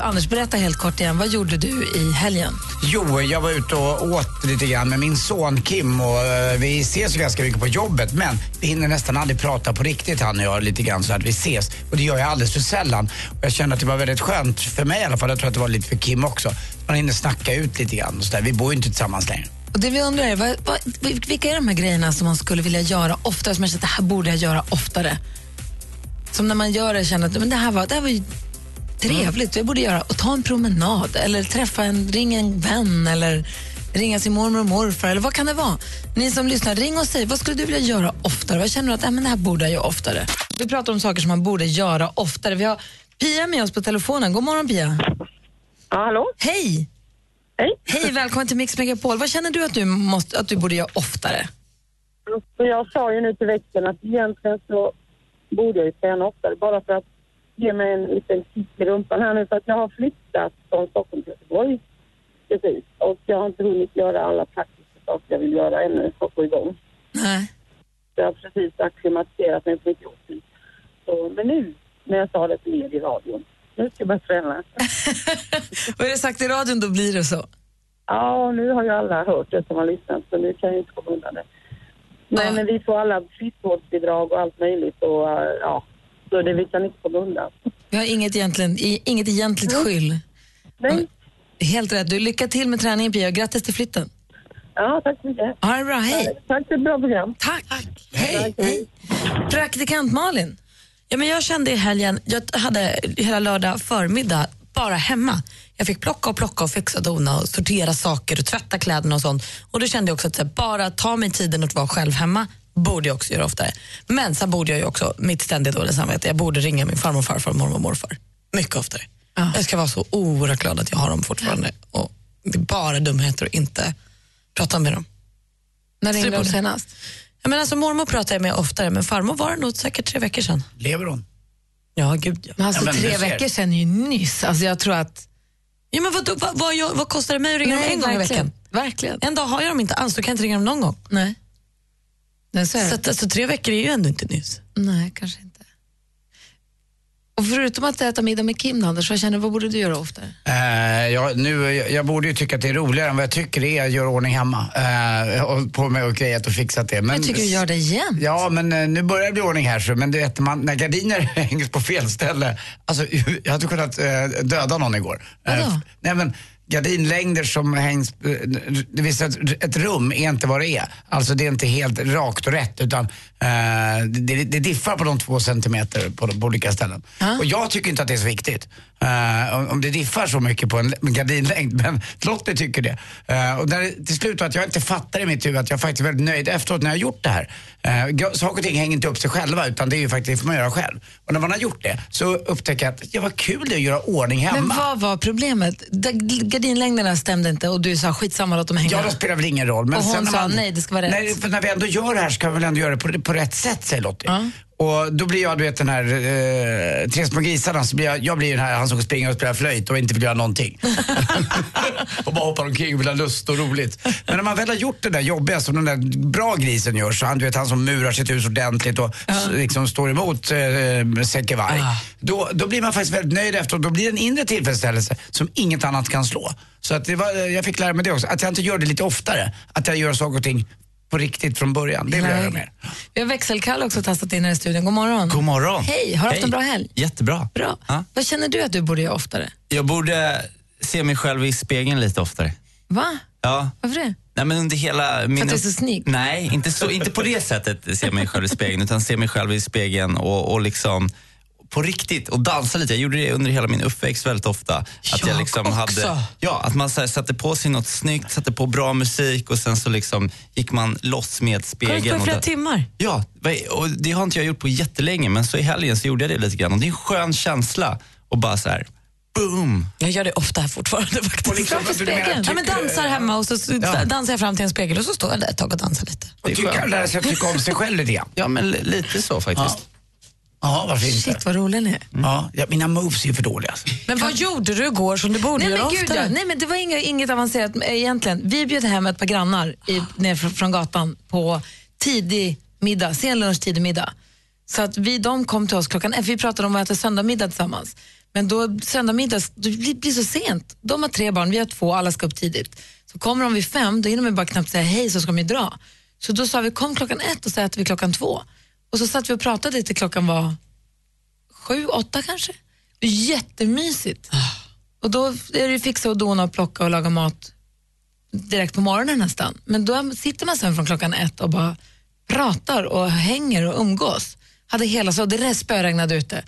Anders, berätta helt kort igen. Vad gjorde du i helgen? Jo, jag var ute och åt lite grann med min son Kim och eh, vi ses ju ganska mycket på jobbet men vi hinner nästan aldrig prata på riktigt han och jag lite grann så att vi ses och det gör jag alldeles för sällan. Och jag kände att det var väldigt skönt för mig i alla fall, jag tror att det var lite för Kim också. Man hinner snacka ut lite grann och så där. Vi bor ju inte tillsammans längre. Och det vi undrar är, vad, vad, vilka är de här grejerna som man skulle vilja göra oftare, som man känner att det här borde jag göra oftare? Som när man gör det känner att men det, här var, det här var ju trevligt, jag borde göra, och ta en promenad eller träffa en, ringa en vän eller ringa sin mormor och morfar eller vad kan det vara? Ni som lyssnar, ring och säg, vad skulle du vilja göra oftare? Vad känner du att äh, men det här borde jag göra oftare? Vi pratar om saker som man borde göra oftare. Vi har Pia med oss på telefonen. God morgon Pia. Ja, hallå? Hej! Hej. Hej, välkommen till Mix Megapol. Vad känner du att du, måste, att du borde göra oftare? Så jag sa ju nu till växeln att egentligen så borde jag ju träna oftare bara för att ge mig en liten kick i rumpan här nu för att jag har flyttat från Stockholm till Göteborg precis och jag har inte hunnit göra alla praktiska saker jag vill göra ännu för att få igång. Nej. Jag har precis acklimatiserat mig på mitt jobb. Så, men nu när jag sa det till er i radion, nu ska jag börja träna. Vad är det sagt i radion, då blir det så. Ja, nu har ju alla hört det som har lyssnat så nu kan jag inte komma undan det. Nej, men vi får alla friskvårdsbidrag och allt möjligt och ja, så det vi kan inte komma undan. Vi har inget, egentligen, inget egentligt skyll. Nej, Helt rätt. Du, lycka till med träningen Pia och grattis till flytten. ja, tack så mycket. Ha det bra, hej. Tack för ett bra program. Tack. Hej. hej. Praktikant Malin. Ja, men jag kände i helgen, jag hade hela lördag förmiddag bara hemma. Jag fick plocka och plocka och fixa och dona och sortera saker och tvätta kläderna och sånt. Och då kände jag också att här, bara ta mig tiden att vara själv hemma borde jag också göra oftare. Men sen borde jag ju också, mitt ständiga dåliga samvete, jag borde ringa min farmor, farfar, mormor och morfar. Mycket oftare. Jag ska vara så oerhört glad att jag har dem fortfarande. Och det är bara dumheter att inte prata med dem. När ringde du senast? Ja, men alltså, mormor pratar jag med oftare, men farmor var det nog säkert tre veckor sedan. Lever hon? Ja, gud ja. Men alltså, Ja, men tre veckor sedan är ju nyss. Alltså, jag tror att... Ja, men vad, vad, vad, vad kostar det mig att ringa dem en gång i verkligen. veckan? Verkligen. En dag har jag dem inte alls, då kan jag inte ringa dem någon gång. Nej. Nej, så Så att, alltså, tre veckor är ju ändå inte nyss. Nej, kanske inte. Och förutom att äta middag med Kim, Anders, vad känner du, vad borde du göra oftare? Eh, jag, nu, jag, jag borde ju tycka att det är roligare än vad jag tycker det är att göra ordning hemma. Uh, och på med och grejat och fixat det. Men, Jag tycker du gör det igen. Ja, men eh, nu börjar det bli ordning här så. Men du vet, man, när gardiner hängs på fel ställe. Alltså, jag hade kunnat eh, döda någon igår. Eh, Vadå? nej, men gardinlängder som hängs, eh, det vill säga att ett rum är inte vad det är. Alltså det är inte helt rakt och rätt utan eh, det, det diffar på de två centimeter på, de, på olika ställen. Och jag tycker inte att det är så viktigt. Eh, om, om det diffar så mycket på en, en gardinlängd, men Lottie tycker det. Eh, och det till slut att jag inte fattar i mitt huvud att jag faktiskt är väldigt nöjd efteråt när jag har gjort det här. Uh, saker och ting hänger inte upp sig själva utan det är ju faktiskt, det får man göra själv. Och när man har gjort det så upptäcker jag att ja, vad kul det är att göra ordning hemma. Men vad var problemet? Gardinlängderna stämde inte och du sa skitsamma låt dem hänga. Ja, det spelar väl ingen roll. Men Och hon sa, man, nej, det ska vara rätt. Nej, för när vi ändå gör det här ska vi väl ändå göra det på, på rätt sätt, säger Lottie. Ja. Och då blir jag, du vet den här, eh, Tre små grisarna, så blir jag, jag blir den här, han som springer och spelar flöjt och inte vill göra någonting. och bara hoppar omkring och vill ha lust och roligt. Men när man väl har gjort det där jobbiga som den där bra grisen gör, så han, du vet han som murar sitt hus ordentligt och s- liksom står emot eh, säckevarg. Då, då blir man faktiskt väldigt nöjd efteråt. Då blir det en inre tillfredsställelse som inget annat kan slå. Så att det var, jag fick lära mig det också, att jag inte gör det lite oftare. Att jag gör saker och ting på riktigt från början. Det vill jag göra mer. Vi har växelkalle också testat in här i studion. God morgon. God morgon. Hej, har du haft en bra helg? Jättebra. Bra. Ja. Vad känner du att du borde göra oftare? Jag borde se mig själv i spegeln lite oftare. Va? Ja. Varför det? Nej, men under hela min För att du är så snygg? Nej, inte, så, inte på det sättet se mig själv i spegeln, utan se mig själv i spegeln och, och liksom på riktigt och dansa lite. Jag gjorde det under hela min uppväxt väldigt ofta. Att jag Jag liksom också. hade, ja, att man så här, satte på sig något snyggt, satte på bra musik och sen så liksom gick man loss med Har du spegeln. på i och flera timmar? Ja, Och det har inte jag gjort på jättelänge, men så i helgen så gjorde jag det lite grann. Och det är en skön känsla och bara så här, boom. Jag gör det ofta här fortfarande faktiskt. liksom, du menar, ja, men dansar hemma och så Ja. dansar jag fram till en spegel och så står jag där ett tag och dansar lite. Och tycker lära sig att tycka om sig själv lite. Ja, men li- lite så faktiskt. Ja, varför inte? Shit vad rolig ni är. Ja, ja, mina moves är ju för dåliga. Alltså. Men vad gjorde du igår som du borde Nej göra men, gud, ja. Nej men det var inget, inget avancerat eh, egentligen. Vi bjöd hem ett par grannar i, ner från, från gatan på tidig middag, sen lunch, tidig middag. Så att vi, de kom till oss klockan ett, vi pratade om att äta söndagmiddag tillsammans. Men då söndagmiddag, det blir, blir så sent. De har tre barn, vi har två, alla ska upp tidigt. Så kommer de vid fem, då hinner man bara knappt säga hej så ska de ju dra. Så då sa vi kom klockan ett och så äter vi klockan två. Och så satt vi och pratade till klockan var sju, åtta kanske. Jättemysigt. Och då är det fixa och dona och plocka och laga mat direkt på morgonen nästan. Men då sitter man sen från klockan ett och bara pratar och hänger och umgås. Hade hela så, det spöregnade ute.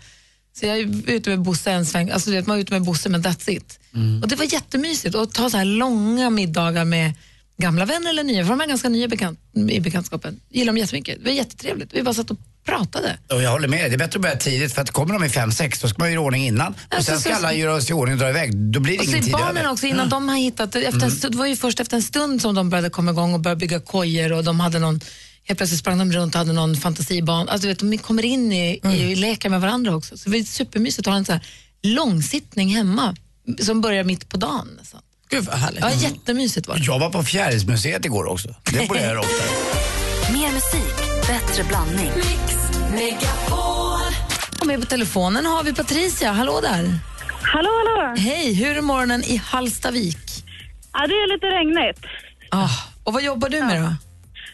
Så jag är ute med Bosse en sväng, alltså du vet, man är ute med Bosse men that's it. Och det var jättemysigt att ta så här långa middagar med gamla vänner eller nya, för de är ganska nya bekant, i bekantskapen. Gillar dem jättemycket. Det var jättetrevligt. Vi bara satt och pratade. Och jag håller med det är bättre att börja tidigt för att kommer de i fem sex då ska man göra i ordning innan. Och Alltså, sen ska så- alla göra sig i ordning och dra iväg. Då blir det ingen är tid barnen över. också, innan de har hittat, efter stund, det var ju först efter en stund som de började komma igång och började bygga kojor och de hade någon, helt plötsligt sprang de runt och hade någon fantasiban. Alltså, du vet, de kommer in i, i leka med varandra också. Så det var supermysigt att ha en så här långsittning hemma som börjar mitt på dagen. Nästan. Gud vad härligt. Ja, jättemysigt var det. Jag var på Fjärilsmuseet igår också. Det borde jag göra oftare. Mer musik, bättre blandning. Och med på telefonen har vi Patricia, hallå där. Hallå, hallå! Hej, hur är morgonen i Hallstavik? Ja, det är lite regnigt. Ah, och vad jobbar du med då?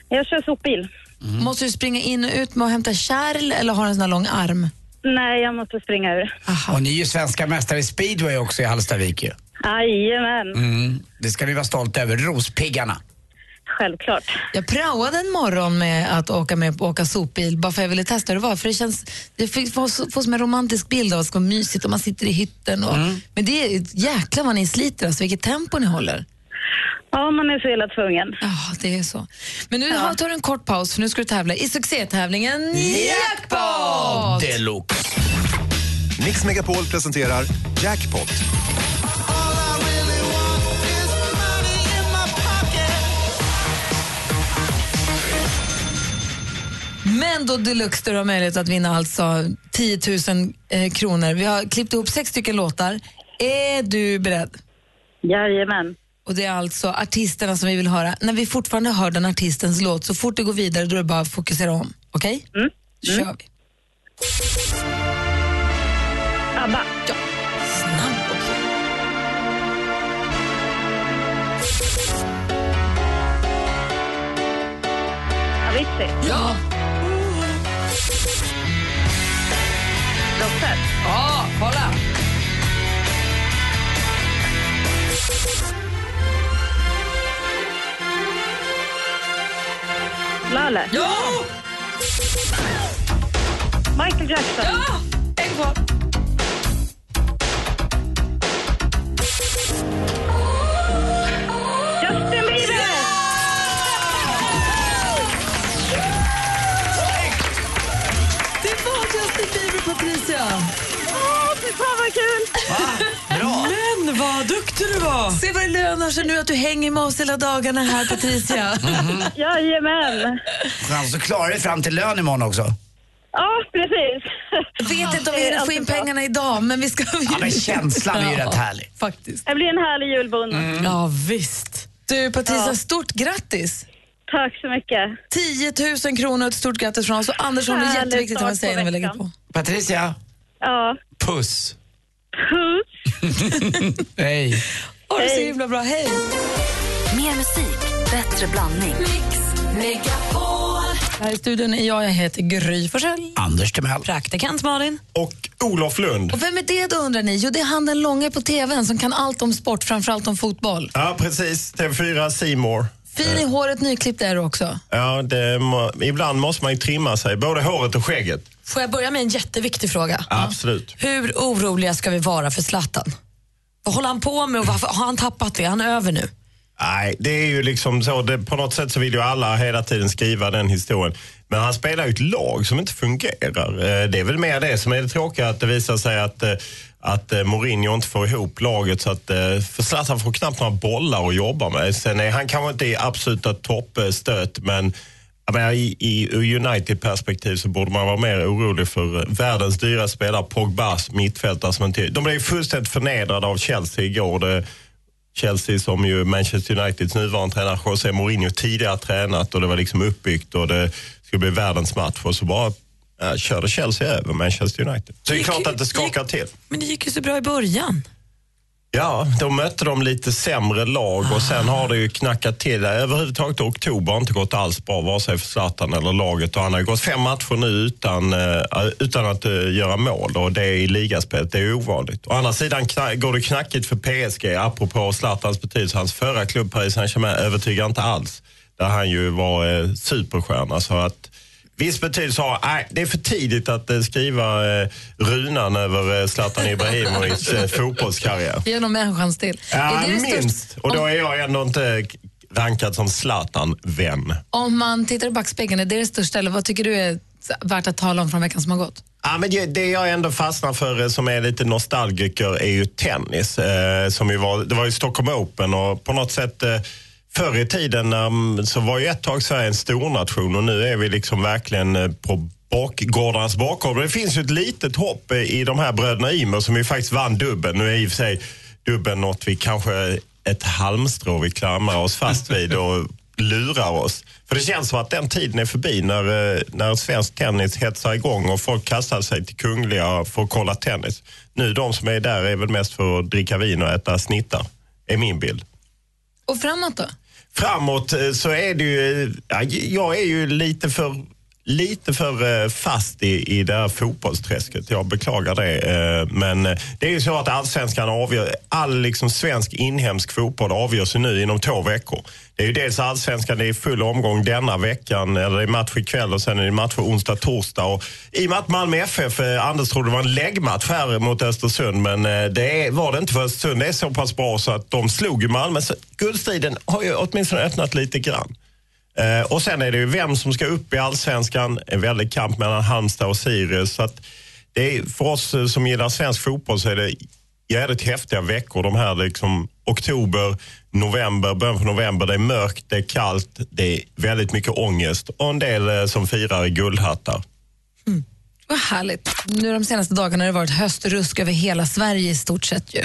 Jag kör sopbil. Måste du springa in och ut med att hämta kärl eller har du en sån här lång arm? Nej, jag måste springa ur. Och ni är ju svenska mästare i speedway också i Hallstavik ju. Jajamän, Mm. Det ska ni vara stolta över. Rospiggarna. självklart. Jag praoade en morgon med att åka med åka sopbil bara för jag ville testa hur det var. För det känns, det får, som en romantisk bild av att det ska vara mysigt och man sitter i hytten. Och, Men det är jäkla vad ni sliter, alltså, vilket tempo ni håller. Ja, man är så illa tvungen. Ja, det är så. Men nu har- tar du en kort paus för nu ska du tävla i succétävlingen Jackpot! Deluxe. Mix Megapol presenterar Jackpot. Men då deluxe där du har möjlighet att vinna alltså 10 000 eh, kronor. Vi har klippt ihop sex stycken låtar. Är du beredd? Jajamän. Och det är alltså artisterna som vi vill höra. När vi fortfarande hör den artistens låt, så fort det går vidare då är det bara att fokusera om. Okej? Mm. kör vi. ABBA. Ja. Snabb också. Avicii. Ja. Roxette. Ja, kolla. Lale. Ja! Michael Jackson. Ja! En kvar. Åh, fy fan vad kul! Bra. Men vad duktig du var! Se vad det lönar sig nu att du hänger med oss hela dagarna här, Patricia. Jajamän. Chans att klara dig fram till lön imorgon också. Ja, precis. Vet inte om vi hinner få in pengarna idag, men vi ska... Ja, men känslan är ju Ja, rätt härlig. Faktiskt. Det blir en härlig julbonus. Ja, visst. Du, Patricia, Ja. stort grattis! Tack så mycket. 10 000 kronor och ett stort grattis från oss. Och Andersson, det är jätteviktigt att man start säger när vi lägger veckan. på. Patricia, Ja. Puss. Puss. hej. Ha det så Hej. himla bra, hej! Mer musik, bättre blandning. Här i studion är jag, jag heter Gry Forssell. Anders Timell. Praktikant Malin. Och Olof Lund. Och vem är det då undrar ni? Jo, det är han den långa på tvn som kan allt om sport, framförallt om fotboll. Ja, precis. TV4 Simor. Fin i håret, nyklippt är du också. Ja, det må, ibland måste man ju trimma sig, både håret och skägget. Får jag börja med en jätteviktig fråga? Absolut. Hur oroliga ska vi vara för Zlatan? Vad håller han på med och varför har han tappat det? Han är över nu. Nej, det är ju liksom så. Det, på något sätt så vill ju alla hela tiden skriva den historien. Men han spelar ju ett lag som inte fungerar. Eh, Det är väl mer det som är det tråkiga, att det visar sig att, eh, att eh, Mourinho inte får ihop laget. Så att, eh, för Zlatan får knappt några bollar att jobba med. Sen är han kanske inte i absoluta toppstöt, men menar, i, i ur United-perspektiv så borde man vara mer orolig för eh, världens dyra spelare, Pogbas mittfältare. Som inte, de blev ju fullständigt förnedrade av Chelsea igår. Det, Chelsea som ju Manchester Uniteds nuvarande tränare José Mourinho tidigare tränat och det var liksom uppbyggt och det skulle bli världens match och så bara ja, körde Chelsea över Manchester United. Så det är klart att det skakar till. Men det gick ju så bra i början. Ja, då mötte de lite sämre lag och sen har det ju knackat till. Överhuvudtaget oktober har inte gått alls bra, vare sig för Zlatan eller laget. Och han har ju gått fem matcher nu utan, eh, utan att eh, göra mål och det är i ligaspelet. Det är ovanligt. Å andra sidan går det knackigt för PSG, apropå Zlatans betydelse. Hans förra klubb Paris Saint-Germain övertygar inte alls. Där han ju var eh, superstjärna. Så att Viss betydelse har, nej, det är för tidigt att eh, skriva eh, runan över eh, Zlatan Ibrahimovics eh, fotbollskarriär. Ge honom en chans till. Ja, är det det största- minst. Och då är jag ändå inte rankad som Zlatan-vän. Om man tittar i backspegeln, är det det största eller vad tycker du är värt att tala om från veckan som har gått? Ja, men det- det jag ändå fastnar för eh, som är lite nostalgiker är ju tennis. Eh, som ju var, det var ju Stockholm Open och på något sätt eh, förr i tiden um, så var ju ett tag Sverige en stornation och nu är vi liksom verkligen eh, på bakgårdarnas bakgård. Det finns ju ett litet hopp eh, i de här bröderna Ymer som ju faktiskt vann dubbeln. Nu är i och för sig dubbeln något vi kanske eh, ett halmstrå vi klamrar oss fast vid och lurar oss. För det känns som att den tiden är förbi när, när svensk tennis hetsar igång och folk kastar sig till Kungliga för att kolla tennis. Nu de som är där är väl mest för att dricka vin och äta snittar, är min bild. Och framåt då? Framåt eh, så är det ju, eh, ja, jag är ju lite för lite för eh, fast i, i det här fotbollsträsket. Jag beklagar det. Eh, men eh, det är ju så att allsvenskan avgör, all liksom svensk inhemsk fotboll avgörs ju nu inom två veckor. Det är ju dels allsvenskan, det är full omgång denna veckan, eller det är match ikväll och sen är det match för onsdag, torsdag. Och I och med att Malmö FF, Anders trodde det var en läggmatch här mot Östersund, men det var det inte för Östersund. Det är så pass bra så att de slog ju Malmö. Så guldstriden har ju åtminstone öppnat lite grann. Eh, och sen är det ju vem som ska upp i allsvenskan. En väldig kamp mellan Halmstad och Sirius. Så att det är, för oss eh, som gillar svensk fotboll så är det jävligt häftiga veckor. De här liksom oktober, november, början på november. Det är mörkt, det är kallt, det är väldigt mycket ångest och en del eh, som firar i guldhattar. Mm. Vad härligt. Nu de senaste dagarna har det varit höstrusk över hela Sverige i stort sett ju.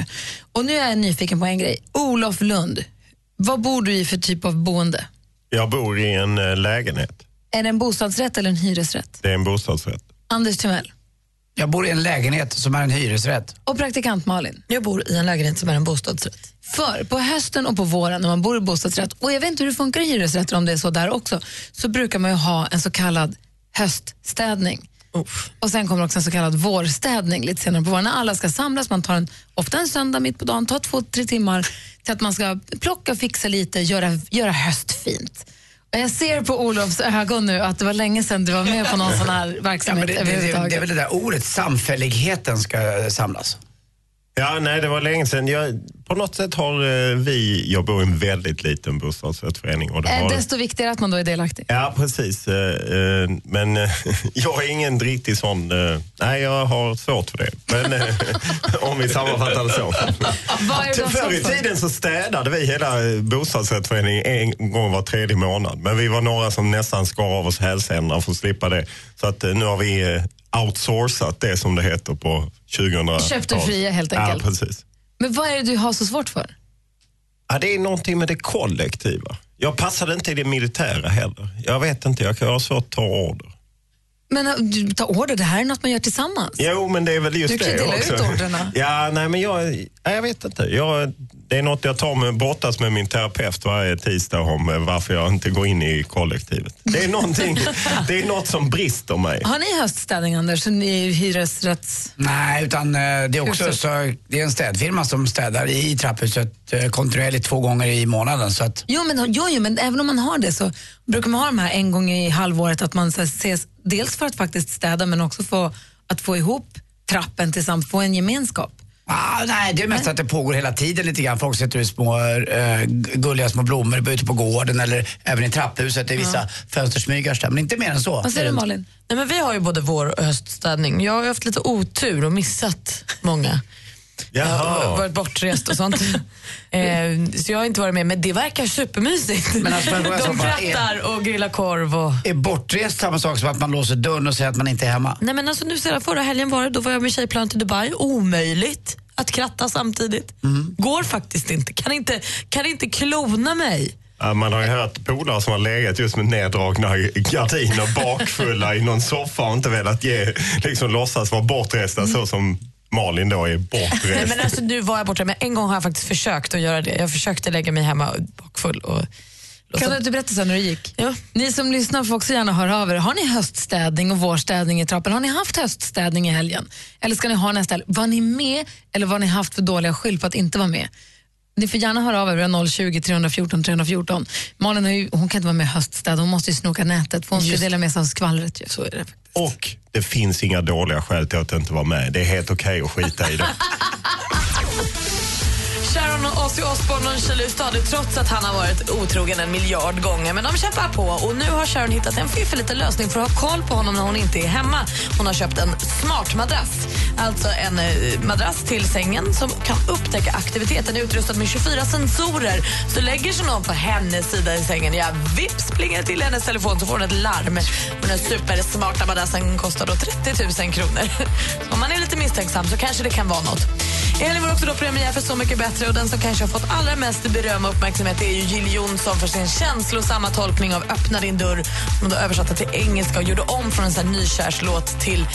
Och nu är jag nyfiken på en grej. Olof Lund, vad bor du i för typ av boende? Jag bor i en eh, lägenhet. Är det en bostadsrätt eller en hyresrätt? Det är en bostadsrätt. Anders Timell. Jag bor i en lägenhet som är en hyresrätt. Och praktikant Malin. Jag bor i en lägenhet som är en bostadsrätt. För på hösten och på våren när man bor i bostadsrätt, och jag vet inte hur det funkar i hyresrätter om det är så där också, så brukar man ju ha en så kallad höststädning. Och sen kommer också en så kallad vårstädning lite senare på våren när alla ska samlas. Man tar en, ofta en söndag mitt på dagen, tar två, tre timmar till att man ska plocka, fixa lite, göra, göra höst fint. Och jag ser på Olofs ögon nu att det var länge sedan du var med på någon sån här Ja, men verksamhet det, det, det, överhuvudtaget. det är väl det där ordet, samfälligheten ska samlas. Ja, nej, det var länge sedan. Jag, på något sätt har eh, vi, jag bor i en väldigt liten bostadsrättsförening. Och det Eh, har, Desto viktigare att man då är delaktig. Ja, precis. Eh, Men jag är ingen riktig sån... Nej, jag har svårt för det. Men om vi sammanfattar det så. Förr i tiden så städade vi hela bostadsrättsföreningen en gång var tredje månad. Men vi var några som nästan skar av oss hälsenorna för att slippa det. Så att nu har vi outsourcat det som det heter på 2000-talet. Köpt och fria, helt enkelt. Ja, precis. Men vad är det du har så svårt för? Ja, det är någonting med det kollektiva. Jag passade inte i det militära heller. Jag vet inte, jag har svårt att ta order. Men äh, du tar order, det här är något man gör tillsammans. Jo, men det är väl just Du kan ju det dela också. ut orderna. Ja, nej, men jag, nej, jag vet inte. Jag, det är något jag tar med, brottas med min terapeut varje tisdag om eh, varför jag inte går in i kollektivet. Det är, någonting, det är något som brister mig. Har ni höststädning, Anders? Ni hyresrätts... Nej, utan eh, det är också Huset. så, det är en städfirma som städar i trapphuset eh, kontinuerligt två gånger i månaden. Så att, Jo men, jo, jo, men även om man har det så brukar man ha de här en gång i halvåret att man så här, ses dels för att faktiskt städa men också för att få ihop trappen tillsammans, få en gemenskap. Ah, nej, det är mest att det pågår hela tiden lite grann. Folk sätter ut små äh, gulliga små blommor ute på gården eller även i trapphuset. Det är vissa fönstersmygars där, men inte mer än så. Vad säger du Malin? Nej, men vi har ju både vår och höststädning. Jag har haft lite otur och missat många. Jag har varit bortrest och sånt. eh, så jag har inte varit med, men det verkar supermysigt. Men alltså, jag De krattar och grillar korv. Och... Är bortrest samma sak som att man låser dörren och säger att man inte är hemma? Nej, men alltså, nu sedan förra helgen var det, då var jag med tjejplan till Dubai. Omöjligt att kratta samtidigt. Går faktiskt inte. Kan inte, kan inte klona mig. Man har ju hört polare som har legat just med neddragna gardiner bakfulla i någon soffa och inte velat ge, liksom låtsas vara bortresta så som Malin då är Nej, bortrest. men alltså, nu var jag borta, men en gång har jag faktiskt försökt att göra det. Jag försökte lägga mig hemma bakfull. Och Kan du inte berätta sen när det gick? Ni som lyssnar får också gärna höra av er. Har ni höststädning och vårstädning i trappen? Har ni haft höststädning i helgen? Eller ska ni ha nästa helg? Var ni med eller var ni haft för dåliga skyll på att inte vara med? Ni får gärna höra av er, vi har 020 314 314. Malin har ju, hon kan inte vara med i höststäd, hon måste ju snoka nätet för hon ska Just. dela med sig av skvallret. Ju. Så är det. Och det finns inga dåliga skäl till att inte vara med. Det är helt okej att skita i det. Sharon och Ozzy Osbourne nonchalerar stadigt trots att han har varit otrogen en miljard gånger. Men de kämpar på och nu har Sharon hittat en fiffig liten lösning för att ha koll på honom när hon inte är hemma. Hon har köpt en smart madrass. Alltså en eh, madrass till sängen som kan upptäcka aktivitet. Den är utrustad med 24 sensorer. Så lägger sig någon på hennes sida i sängen, ja vips plingar det till i hennes telefon så får hon ett larm. Och den här supersmarta madrassen kostar då 30 000 kronor. Så om man är lite misstänksam så kanske det kan vara något. I helgen var det också då premiär för Så mycket bättre och den som kanske har fått allra mest beröm och uppmärksamhet är ju Jill Johnson för sin känslosamma tolkning av Öppna din dörr som då översatte till engelska och gjorde om från en sån nykärslåt till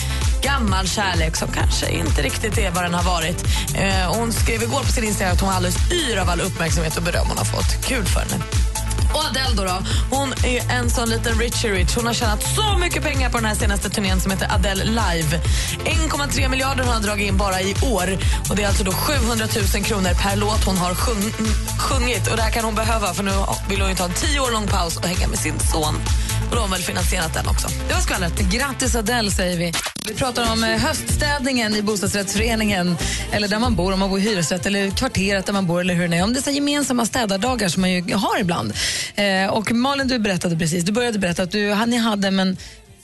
gammal kärlek som kanske inte riktigt är vad den har varit. Eh, hon skrev igår på sin Instagram att hon var alldeles yr av all uppmärksamhet och beröm hon har fått. Kul för henne. Och Adele då, då, hon är en sån liten Richie Rich. Hon har tjänat så mycket pengar på den här senaste turnén som heter Adele Live. 1,3 miljarder hon har dragit in bara i år. Och Det är alltså då 700 000 kronor per låt hon har sjung, sjungit. Och Det här kan hon behöva för nu vill hon ju ta en tio år lång paus och hänga med sin son. Och då har hon väl finansierat den också. Det var skvallret. Grattis Adele säger vi. Vi pratar om eh, höststädningen i bostadsrättsföreningen eller där man bor, om man bor i hyresrätt eller kvarteret där man bor eller hur det är. Om det är så gemensamma städardagar som man ju har ibland. Eh, och Malin, du berättade precis, du började berätta att du, ni hade men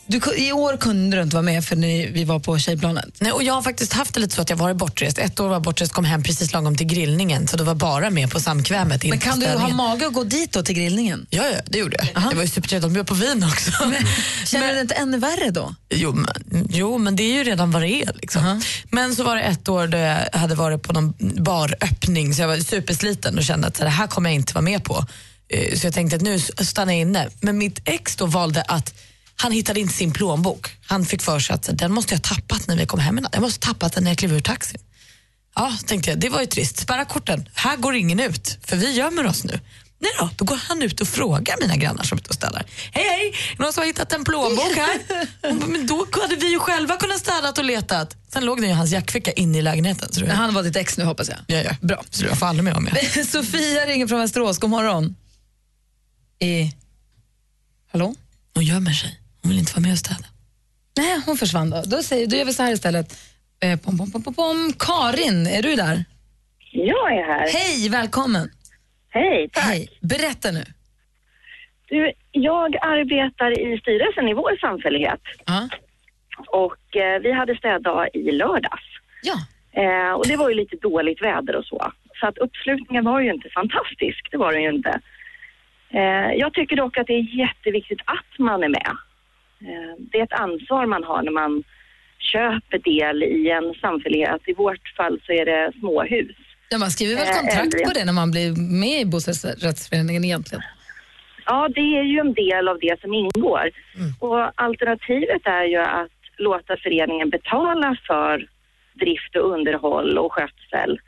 du, i år kunde du inte vara med för ni, vi var på tjejplanet. Nej, och jag har faktiskt haft det lite så att jag varit bortrest. Ett år var jag bortrest, kom hem precis lagom till grillningen. Så det var bara med på samkvämet. Men kan du ha mage att gå dit då till grillningen? Ja, ja, det gjorde jag. Det var ju supertrevligt. De bjöd på vin också. Känner du det inte ännu värre då? Jo men, jo, men det är ju redan vad det är. Liksom. Men så var det ett år då jag hade varit på någon baröppning så jag var supersliten och kände att så det här kommer jag inte vara med på. Eh, Så jag tänkte att nu stannar jag inne. Men mitt ex då valde att han hittade inte sin plånbok. Han fick för sig att den måste jag ha tappat när vi kom hem. Jag måste ha tappat den när jag klev ur taxin. Ja, tänkte jag, det var ju trist. Spärra korten. Här går ingen ut, för vi gömmer oss nu. Nej då, då går han ut och frågar mina grannar som är ute och städar. Hej hej, någon som har hittat en plånbok här? Bara, Men då hade vi ju själva kunnat städat och letat. Sen låg den i hans jackficka inne i lägenheten. Så det, Han var ditt ex nu hoppas jag. ja, ja. Bra. Så jag får aldrig med om jag. Sofia ringer från Västerås, god morgon. I... Hallå? Hon gömmer sig. Hon vill inte vara med och städa. Nej, hon försvann då. Då, säger, då gör vi så här istället. Eh, pom, pom, pom, pom, pom. Karin, är du där? Jag är här. Hej, välkommen. Hej, tack. Hej. Berätta nu. Du, jag arbetar i styrelsen i vår samfällighet. Och eh, vi hade städdag i lördags. Ja. Eh, och det var ju lite dåligt väder och så. Så att uppslutningen var ju inte fantastisk, det var den ju inte. Eh, jag tycker dock att det är jätteviktigt att man är med. Eh, det är ett ansvar man har när man köper del i en samfällighet. I vårt fall så är det småhus. Ja, man skriver väl Eh, kontrakt på det när man blir med i bostadsrättsföreningen egentligen? Ja, det är ju en del av det som ingår. Och alternativet är ju att låta föreningen betala för drift och underhåll och skötsel.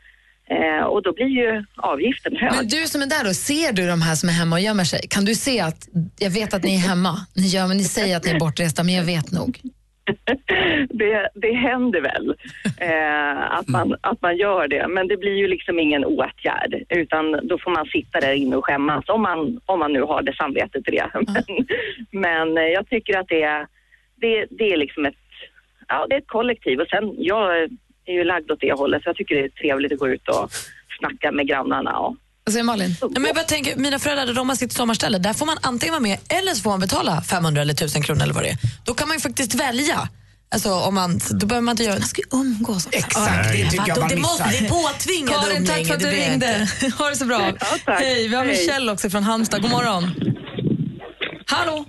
Eh, och då blir ju avgiften hög. Men du som är där då, ser du de här som är hemma och gömmer sig? Kan du se att, jag vet att ni är hemma, ni, gör, men ni säger att ni är bortresta, men jag vet nog. det, det händer väl eh, att, man, att man gör det, men det blir ju liksom ingen åtgärd utan då får man sitta där inne och skämmas om man, om man nu har det samvetet till det. Men, men eh, jag tycker att det det, det är liksom ett, ja, det är ett kollektiv och sen jag är ju lagd åt det hållet så jag tycker det är trevligt att gå ut och snacka med grannarna. Och... Vad säger Malin? Nej, men jag bara tänker, mina föräldrar de har sitt sommarställe. Där får man antingen vara med eller så får man betala 500 eller 1000 kronor eller vad det är. Då kan man ju faktiskt välja. Alltså, om man, då behöver man inte göra... Man ska ju umgås. Exakt, det tycker jag man Det måste missar. bli påtvingat Karin, tack för att du ringde. Ha det så bra. tack. Hej, vi har. Michelle också från Halmstad. God morgon. Hallå?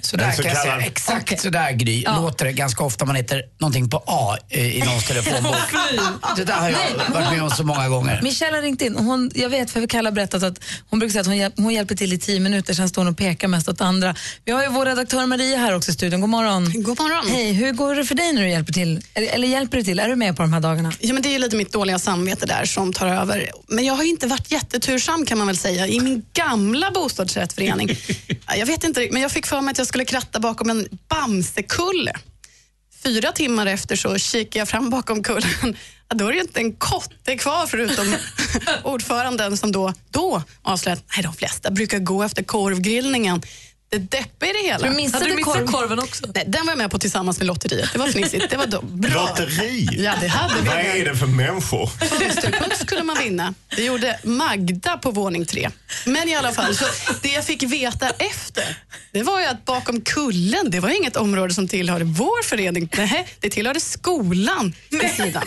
Sådär så kan jag säga. Exakt Okej. sådär Gry Ja. låter det ganska ofta man heter någonting på A eh, i någons telefonbok. det där har jag varit med om så många gånger. Michelle har ringt in. Hon, jag vet, för Kalle har berättat att hon brukar säga att hon, hjälp, hon hjälper till i tio minuter, sen står hon och pekar mest åt andra. Vi har ju vår redaktör Maria här också i studion. God morgon. God morgon. Hej, hur går det för dig när du hjälper till? Eller, eller hjälper du till? Är du med på de här dagarna? Ja, men det är ju lite mitt dåliga samvete där som tar över. Men jag har ju inte varit jättetursam kan man väl säga. I min gamla bostadsrättsförening, Ja, jag vet inte, men jag fick för mig att jag skulle kratta bakom en Bamsekulle. Fyra timmar efter så kikar jag fram bakom kullen. Ja, då är det inte en kotte kvar förutom ordföranden som då, då avslöjade att de flesta brukar gå efter korvgrillningen. Det deppiga i det hela. Du missade Hade korv- korven också? Nej, den var jag med på tillsammans med lotteriet. Det var fnissigt. Det var då, bra. Lotteri? Ja, det hade vi. Vad är det för människor? Fönsterputs skulle man vinna. Det gjorde Magda på våning tre. Men i alla fall, så det jag fick veta efter, det var ju att bakom kullen, det var inget område som tillhörde vår förening. Nej, det tillhörde skolan vid sidan.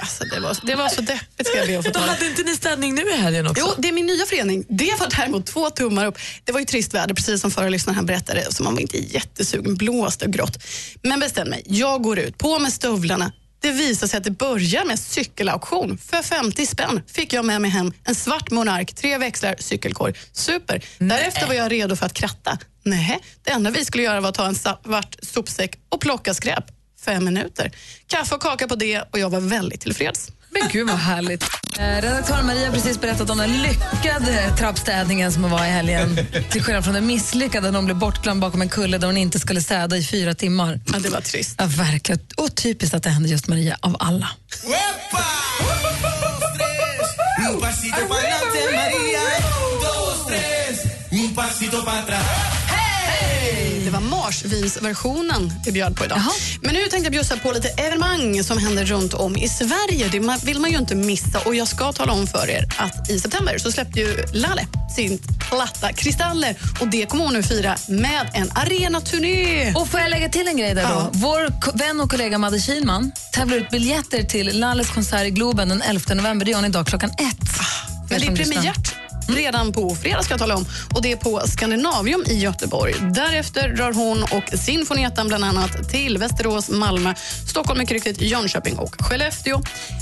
Alltså, det, var, det var så deppigt ska jag be att få ta. Hade inte ni städning nu i helgen också? Jo, det är min nya förening. Det var däremot två tummar upp. Det var ju trist väder, precis som förra lyssnaren berättade, så man var inte jättesugen. Blåste och grått. Men bestämde mig. Jag går ut, på med stövlarna. Det visar sig att det börjar med cykelauktion. För 50 spänn fick jag med mig hem en svart Monark, tre växlar, cykelkorg. Super. Därefter var jag redo för att kratta. Nej, det enda vi skulle göra var att ta en svart sopsäck och plocka skräp. Fem minuter. Kaffe och kaka på det och jag var väldigt tillfreds. Men gud vad härligt. Eh, redaktör Maria har precis berättat om den lyckade trappstädningen som var i helgen. Till skillnad från den misslyckade när hon blev bortglömd bakom en kulle där hon inte skulle städa i fyra timmar. Ja, det var trist. Ja, verkligen. Och typiskt att det hände just Maria, av alla. Marsvinsversionen vi bjöd på idag. Men nu tänkte jag bjussa på lite evenemang som händer runt om i Sverige. Det vill man ju inte missa. Och Jag ska tala om för er att i september så släppte ju Lalle sin platta Kristaller. Och Det kommer hon nu fira med en arenaturné. Och får jag lägga till en grej där då? Vår vän och kollega Madde Kihlman tävlar ut biljetter till Lalles konsert i Globen den 11 november. Det gör hon idag klockan ett. Men det är premiärt redan på fredag ska jag tala om. Och det är på Skandinavium i Göteborg. Därefter drar hon och Sinfonietan bland annat till Västerås, Malmö, Stockholm, mycket riktigt, Jönköping och Skellefteå.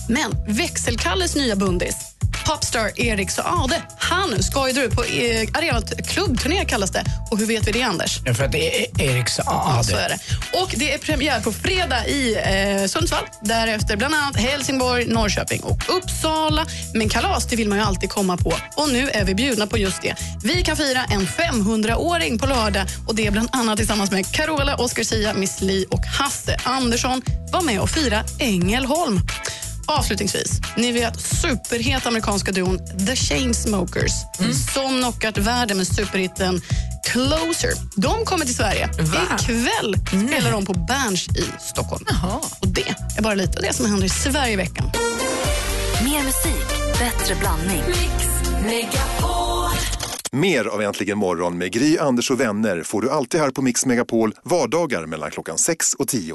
Men växelkalles nya bundis Popstar Erik Saade, han dra ut på eh, arenat klubbturné kallas det. Och hur vet vi det Anders? Ja, För att det är Erik Ja, Saade. så är det. Och det är premiär på fredag i eh, Sundsvall. Därefter bland annat Helsingborg, Norrköping och Uppsala. Men kalas, det vill man ju alltid komma på. Och nu är vi bjudna på just det. Vi kan fira en 500-åring på lördag och det är bland annat tillsammans med Carola, Oscar Sia, Miss Li och Hasse Andersson. Var med och fira Ängelholm. Avslutningsvis, ni vet superheta amerikanska duon The Chainsmokers som knockat världen med superhitten Closer. De kommer till Sverige. Ikväll spelar de på Berns i Stockholm. Och Det är bara lite av det som händer i Sverige i veckan. Mer musik, bättre blandning. Mer av Äntligen morgon med Gry, Anders och vänner får du alltid här på Mix Megapol vardagar mellan klockan 6 och 10.